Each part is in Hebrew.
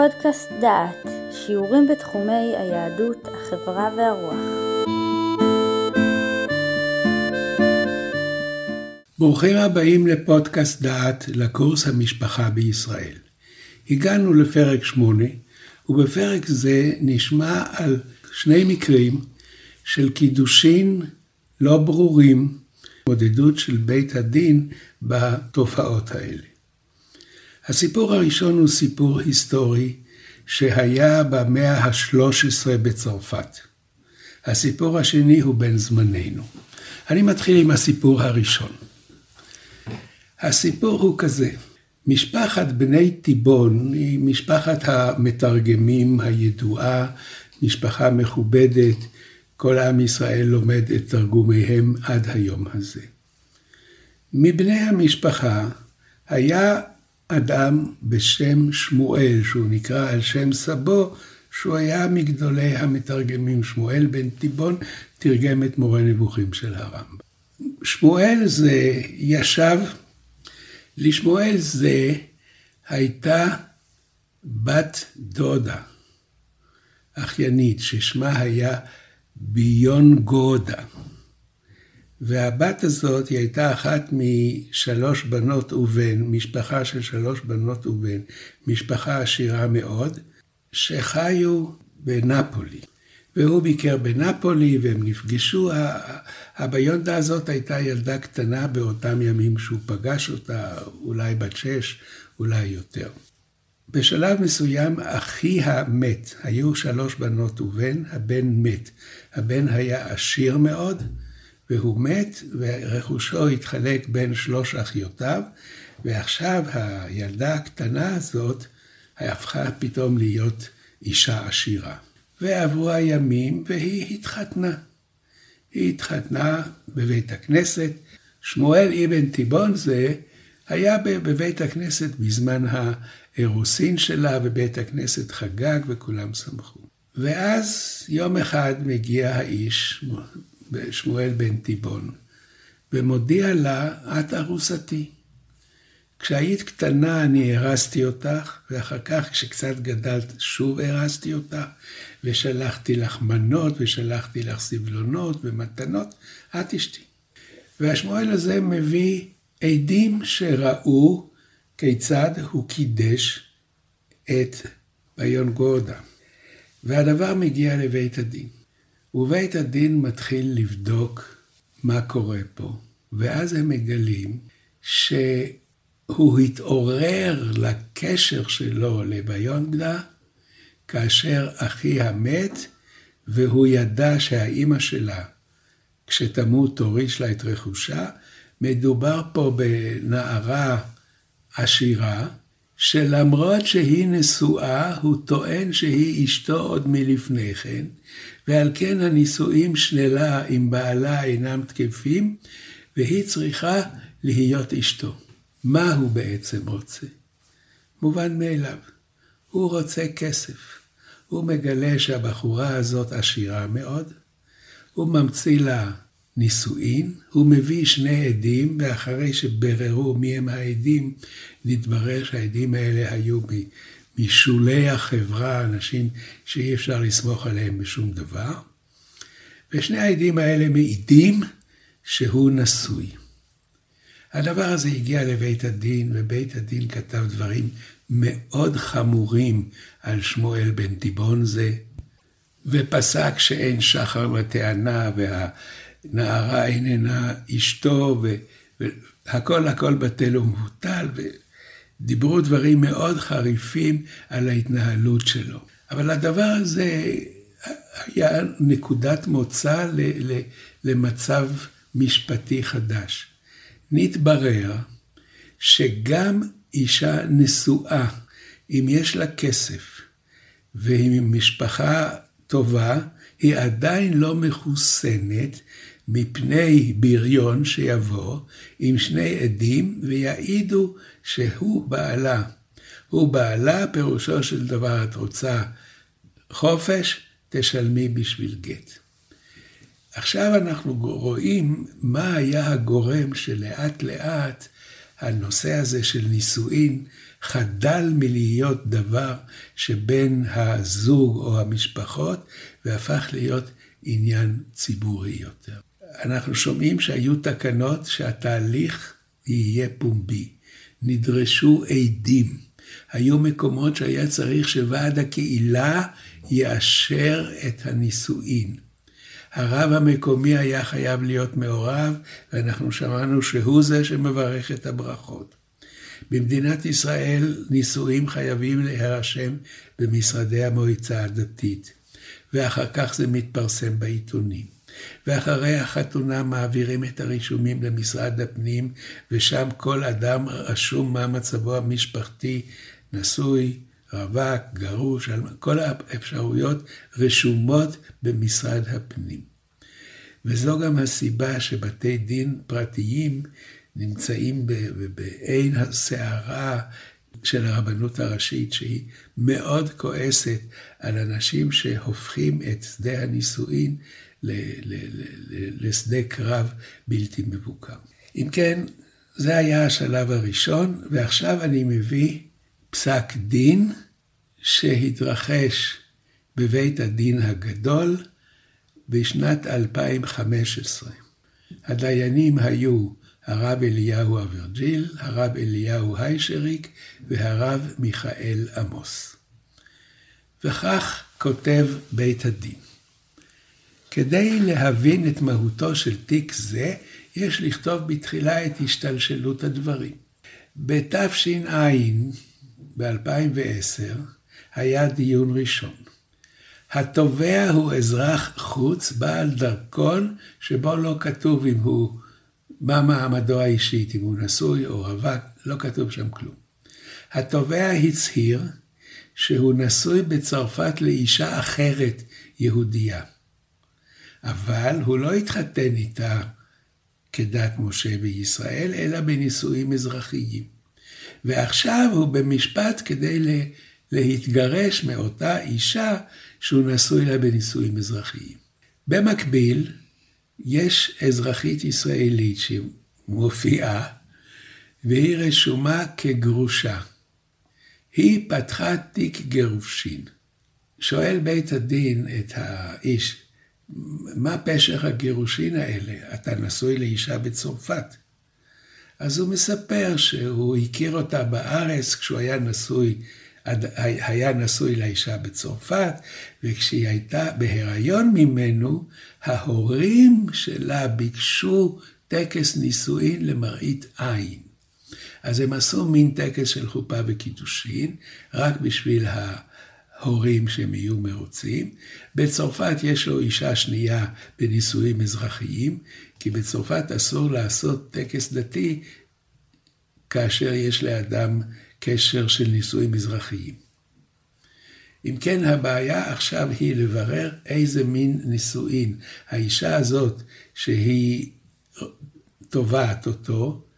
פודקאסט דעת, שיעורים בתחומי היהדות, החברה והרוח. ברוכים הבאים לפודקאסט דעת לקורס המשפחה בישראל. הגענו לפרק שמונה, ובפרק זה נשמע על שני מקרים של קידושין לא ברורים, התמודדות של בית הדין בתופעות האלה. הסיפור הראשון הוא סיפור היסטורי שהיה במאה ה-13 בצרפת. הסיפור השני הוא בן זמננו. אני מתחיל עם הסיפור הראשון. הסיפור הוא כזה, משפחת בני תיבון היא משפחת המתרגמים הידועה, משפחה מכובדת, כל עם ישראל לומד את תרגומיהם עד היום הזה. מבני המשפחה היה אדם בשם שמואל, שהוא נקרא על שם סבו, שהוא היה מגדולי המתרגמים. שמואל בן תיבון תרגם את מורה נבוכים של הרמב"ם. שמואל זה ישב, לשמואל זה הייתה בת דודה, אחיינית, ששמה היה ביון גודה. והבת הזאת היא הייתה אחת משלוש בנות ובן, משפחה של שלוש בנות ובן, משפחה עשירה מאוד, שחיו בנפולי. והוא ביקר בנפולי והם נפגשו. הביונדה הזאת הייתה ילדה קטנה באותם ימים שהוא פגש אותה, אולי בת שש, אולי יותר. בשלב מסוים אחיה מת, היו שלוש בנות ובן, הבן מת. הבן היה עשיר מאוד, והוא מת, ורכושו התחלק בין שלוש אחיותיו, ועכשיו הילדה הקטנה הזאת הפכה פתאום להיות אישה עשירה. ועברו הימים והיא התחתנה. היא התחתנה בבית הכנסת. שמואל אבן תיבון זה היה בבית הכנסת בזמן האירוסין שלה, ובית הכנסת חגג וכולם שמחו. ואז יום אחד מגיע האיש, שמואל בן תיבון, ומודיע לה, את ארוסתי. כשהיית קטנה אני הרסתי אותך, ואחר כך כשקצת גדלת שוב הרסתי אותך, ושלחתי לך מנות, ושלחתי לך סבלונות ומתנות, את אשתי. והשמואל הזה מביא עדים שראו כיצד הוא קידש את ביון גודה. והדבר מגיע לבית הדין. ובית הדין מתחיל לבדוק מה קורה פה, ואז הם מגלים שהוא התעורר לקשר שלו לביונגדה כאשר אחיה מת, והוא ידע שהאימא שלה, כשתמות תוריש לה את רכושה, מדובר פה בנערה עשירה, שלמרות שהיא נשואה, הוא טוען שהיא אשתו עוד מלפני כן, ועל כן הנישואים שלה עם בעלה אינם תקפים, והיא צריכה להיות אשתו. מה הוא בעצם רוצה? מובן מאליו, הוא רוצה כסף. הוא מגלה שהבחורה הזאת עשירה מאוד, הוא ממציא לה נישואין, הוא מביא שני עדים, ואחרי שבררו מי הם העדים, נתברר שהעדים האלה היו משולי החברה, אנשים שאי אפשר לסמוך עליהם בשום דבר. ושני העדים האלה מעידים שהוא נשוי. הדבר הזה הגיע לבית הדין, ובית הדין כתב דברים מאוד חמורים על שמואל בן תיבון זה, ופסק שאין שחר לטענה, והנערה איננה אשתו, והכל הכל בטל ומבוטל, דיברו דברים מאוד חריפים על ההתנהלות שלו. אבל הדבר הזה היה נקודת מוצא למצב משפטי חדש. נתברר שגם אישה נשואה, אם יש לה כסף והיא משפחה טובה, היא עדיין לא מחוסנת מפני בריון שיבוא עם שני עדים ויעידו שהוא בעלה. הוא בעלה, פירושו של דבר, את רוצה חופש, תשלמי בשביל גט. עכשיו אנחנו רואים מה היה הגורם שלאט לאט הנושא הזה של נישואין חדל מלהיות דבר שבין הזוג או המשפחות, והפך להיות עניין ציבורי יותר. אנחנו שומעים שהיו תקנות שהתהליך יהיה פומבי. נדרשו עדים. היו מקומות שהיה צריך שוועד הקהילה יאשר את הנישואין. הרב המקומי היה חייב להיות מעורב, ואנחנו שמענו שהוא זה שמברך את הברכות. במדינת ישראל נישואים חייבים להירשם במשרדי המועצה הדתית, ואחר כך זה מתפרסם בעיתונים. ואחרי החתונה מעבירים את הרישומים למשרד הפנים, ושם כל אדם רשום מה מצבו המשפחתי, נשוי, רווק, גרוש, כל האפשרויות רשומות במשרד הפנים. וזו גם הסיבה שבתי דין פרטיים נמצאים בעין הסערה של הרבנות הראשית, שהיא מאוד כועסת על אנשים שהופכים את שדה הנישואין לשדה קרב בלתי מבוקר. אם כן, זה היה השלב הראשון, ועכשיו אני מביא פסק דין שהתרחש בבית הדין הגדול בשנת 2015. הדיינים היו הרב אליהו אברג'יל, הרב אליהו היישריק והרב מיכאל עמוס. וכך כותב בית הדין: כדי להבין את מהותו של תיק זה, יש לכתוב בתחילה את השתלשלות הדברים. בתש"ע, ב-2010, היה דיון ראשון. התובע הוא אזרח חוץ, בעל דרכון, שבו לא כתוב אם הוא, מה מעמדו האישית, אם הוא נשוי או רווק, לא כתוב שם כלום. התובע הצהיר שהוא נשוי בצרפת לאישה אחרת, יהודייה. אבל הוא לא התחתן איתה כדת משה בישראל, אלא בנישואים אזרחיים. ועכשיו הוא במשפט כדי להתגרש מאותה אישה שהוא נשוי לה בנישואים אזרחיים. במקביל, יש אזרחית ישראלית שמופיעה, והיא רשומה כגרושה. היא פתחה תיק גירושין. שואל בית הדין את האיש, מה פשר הגירושין האלה? אתה נשוי לאישה בצרפת. אז הוא מספר שהוא הכיר אותה בארץ כשהוא היה נשוי, היה נשוי לאישה בצרפת, וכשהיא הייתה בהיריון ממנו, ההורים שלה ביקשו טקס נישואין למראית עין. אז הם עשו מין טקס של חופה וקידושין, רק בשביל ההורים שהם יהיו מרוצים. בצרפת יש לו אישה שנייה בנישואים אזרחיים, כי בצרפת אסור לעשות טקס דתי כאשר יש לאדם קשר של נישואים אזרחיים. אם כן, הבעיה עכשיו היא לברר איזה מין נישואין. האישה הזאת, שהיא תובעת אותו,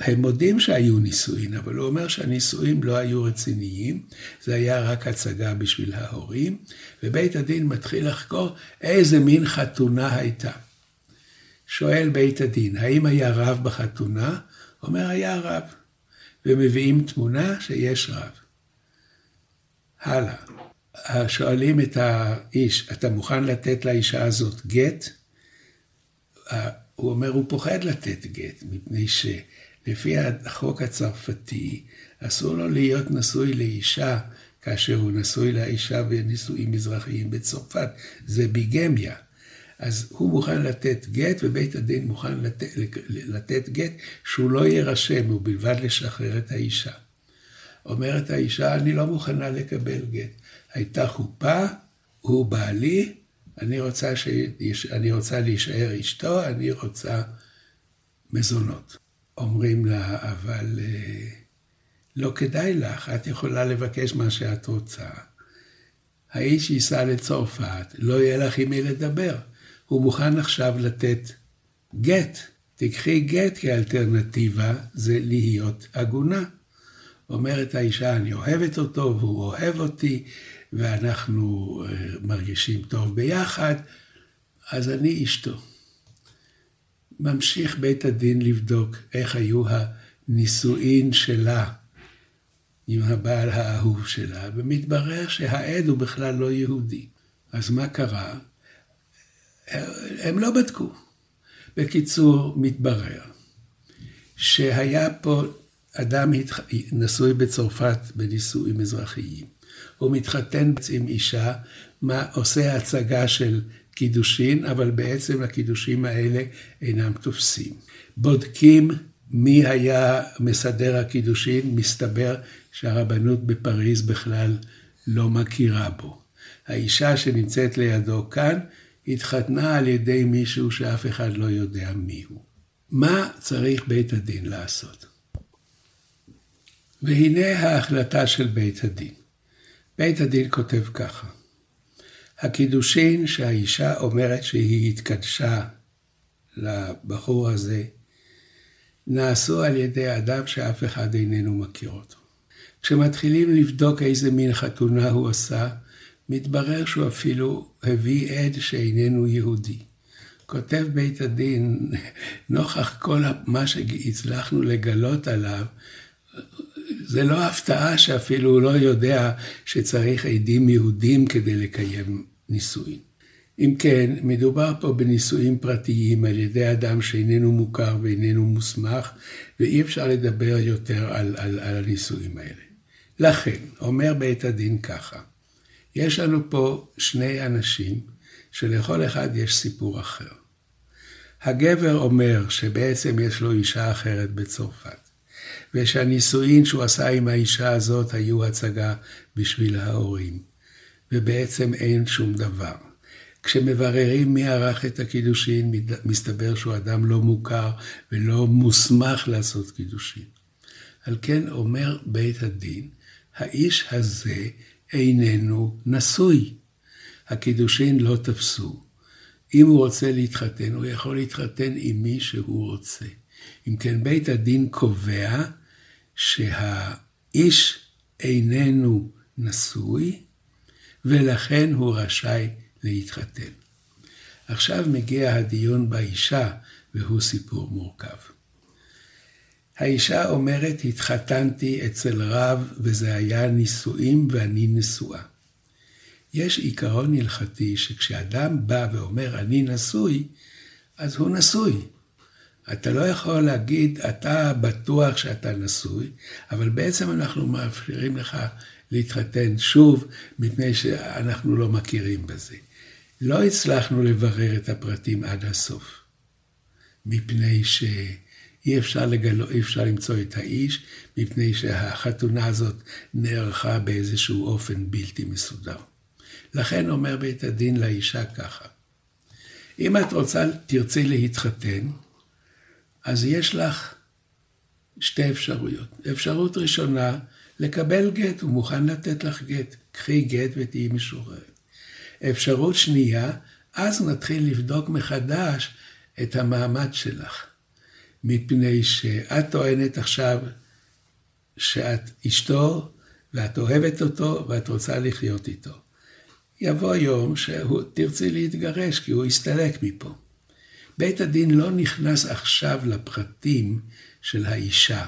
הם מודים שהיו נישואין, אבל הוא אומר שהנישואין לא היו רציניים, זה היה רק הצגה בשביל ההורים, ובית הדין מתחיל לחקור איזה מין חתונה הייתה. שואל בית הדין, האם היה רב בחתונה? אומר, היה רב. ומביאים תמונה שיש רב. הלאה. שואלים את האיש, אתה מוכן לתת לאישה הזאת גט? הוא אומר, הוא פוחד לתת גט, מפני שלפי החוק הצרפתי, אסור לו להיות נשוי לאישה כאשר הוא נשוי לאישה בנישואים מזרחיים בצרפת. זה ביגמיה. אז הוא מוכן לתת גט, ובית הדין מוכן לתת, לתת גט שהוא לא יירשם, ובלבד לשחרר את האישה. אומרת האישה, אני לא מוכנה לקבל גט. הייתה חופה, הוא בעלי, אני רוצה, ש... אני רוצה להישאר אשתו, אני רוצה מזונות. אומרים לה, אבל אה, לא כדאי לך, את יכולה לבקש מה שאת רוצה. האיש ייסע לצרפת, לא יהיה לך עם מי לדבר. הוא מוכן עכשיו לתת גט. תקחי גט כאלטרנטיבה, זה להיות עגונה. אומרת האישה, אני אוהבת אותו והוא אוהב אותי, ואנחנו אה, מרגישים טוב ביחד, אז אני אשתו. ממשיך בית הדין לבדוק איך היו הנישואין שלה עם הבעל האהוב שלה, ומתברר שהעד הוא בכלל לא יהודי. אז מה קרה? הם לא בדקו. בקיצור, מתברר שהיה פה אדם נשוי בצרפת בנישואים אזרחיים. הוא מתחתן עם אישה, מה, עושה הצגה של קידושין, אבל בעצם הקידושים האלה אינם תופסים. בודקים מי היה מסדר הקידושין, מסתבר שהרבנות בפריז בכלל לא מכירה בו. האישה שנמצאת לידו כאן התחתנה על ידי מישהו שאף אחד לא יודע מיהו. מה צריך בית הדין לעשות? והנה ההחלטה של בית הדין. בית הדין כותב ככה: הקידושין שהאישה אומרת שהיא התקדשה לבחור הזה, נעשו על ידי אדם שאף אחד איננו מכיר אותו. כשמתחילים לבדוק איזה מין חתונה הוא עשה, מתברר שהוא אפילו הביא עד שאיננו יהודי. כותב בית הדין, נוכח כל מה שהצלחנו לגלות עליו, זה לא הפתעה שאפילו הוא לא יודע שצריך עדים יהודים כדי לקיים נישואין. אם כן, מדובר פה בנישואים פרטיים על ידי אדם שאיננו מוכר ואיננו מוסמך, ואי אפשר לדבר יותר על, על, על הנישואים האלה. לכן, אומר בית הדין ככה, יש לנו פה שני אנשים שלכל אחד יש סיפור אחר. הגבר אומר שבעצם יש לו אישה אחרת בצרפת, ושהנישואין שהוא עשה עם האישה הזאת היו הצגה בשביל ההורים, ובעצם אין שום דבר. כשמבררים מי ערך את הקידושין, מסתבר שהוא אדם לא מוכר ולא מוסמך לעשות קידושין. על כן אומר בית הדין, האיש הזה איננו נשוי. הקידושין לא תפסו. אם הוא רוצה להתחתן, הוא יכול להתחתן עם מי שהוא רוצה. אם כן, בית הדין קובע שהאיש איננו נשוי, ולכן הוא רשאי להתחתן. עכשיו מגיע הדיון באישה, והוא סיפור מורכב. האישה אומרת, התחתנתי אצל רב, וזה היה נישואים ואני נשואה. יש עיקרון הלכתי שכשאדם בא ואומר, אני נשוי, אז הוא נשוי. אתה לא יכול להגיד, אתה בטוח שאתה נשוי, אבל בעצם אנחנו מאפשרים לך להתחתן שוב, מפני שאנחנו לא מכירים בזה. לא הצלחנו לברר את הפרטים עד הסוף, מפני שאי אפשר, לגלו, אי אפשר למצוא את האיש, מפני שהחתונה הזאת נערכה באיזשהו אופן בלתי מסודר. לכן אומר בית הדין לאישה ככה, אם את רוצה, תרצי להתחתן, אז יש לך שתי אפשרויות. אפשרות ראשונה, לקבל גט, הוא מוכן לתת לך גט. קחי גט ותהיי משוררת. אפשרות שנייה, אז נתחיל לבדוק מחדש את המעמד שלך. מפני שאת טוענת עכשיו שאת אשתו, ואת אוהבת אותו, ואת רוצה לחיות איתו. יבוא יום שתרצי להתגרש, כי הוא יסתלק מפה. בית הדין לא נכנס עכשיו לפרטים של האישה,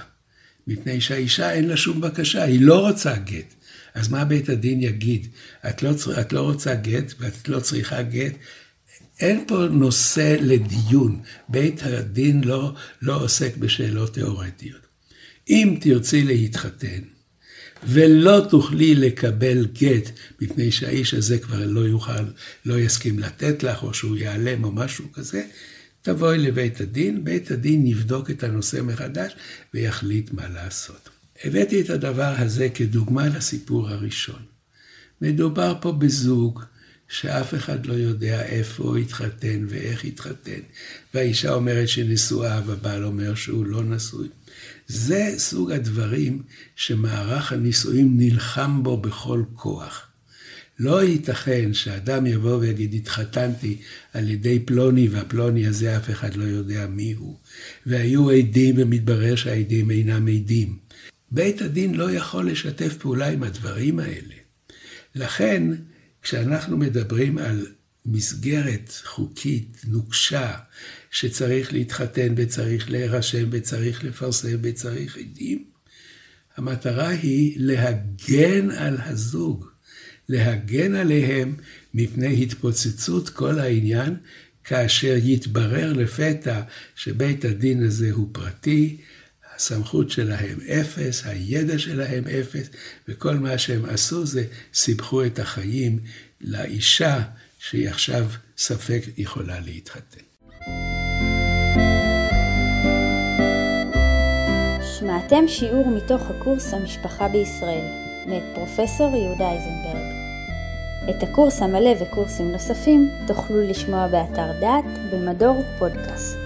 מפני שהאישה אין לה שום בקשה, היא לא רוצה גט. אז מה בית הדין יגיד? את לא, את לא רוצה גט ואת לא צריכה גט? אין פה נושא לדיון. בית הדין לא, לא עוסק בשאלות תיאורטיות. אם תרצי להתחתן, ולא תוכלי לקבל גט, מפני שהאיש הזה כבר לא יוכל, לא יסכים לתת לך, או שהוא ייעלם או משהו כזה, תבואי לבית הדין, בית הדין יבדוק את הנושא מחדש ויחליט מה לעשות. הבאתי את הדבר הזה כדוגמה לסיפור הראשון. מדובר פה בזוג שאף אחד לא יודע איפה הוא התחתן ואיך התחתן, והאישה אומרת שנשואה והבעל אומר שהוא לא נשוי. זה סוג הדברים שמערך הנישואים נלחם בו בכל כוח. לא ייתכן שאדם יבוא ויגיד, התחתנתי על ידי פלוני, והפלוני הזה אף אחד לא יודע מי הוא. והיו עדים ומתברר שהעדים אינם עדים. בית הדין לא יכול לשתף פעולה עם הדברים האלה. לכן, כשאנחנו מדברים על מסגרת חוקית נוקשה, שצריך להתחתן וצריך להירשם וצריך לפרסם וצריך עדים. המטרה היא להגן על הזוג, להגן עליהם מפני התפוצצות כל העניין, כאשר יתברר לפתע שבית הדין הזה הוא פרטי, הסמכות שלהם אפס, הידע שלהם אפס, וכל מה שהם עשו זה סיבכו את החיים לאישה שהיא עכשיו ספק יכולה להתחתן. שמעתם שיעור מתוך הקורס המשפחה בישראל, מאת פרופסור יהודה איזנברג. את הקורס המלא וקורסים נוספים תוכלו לשמוע באתר דעת במדור פודקאסט.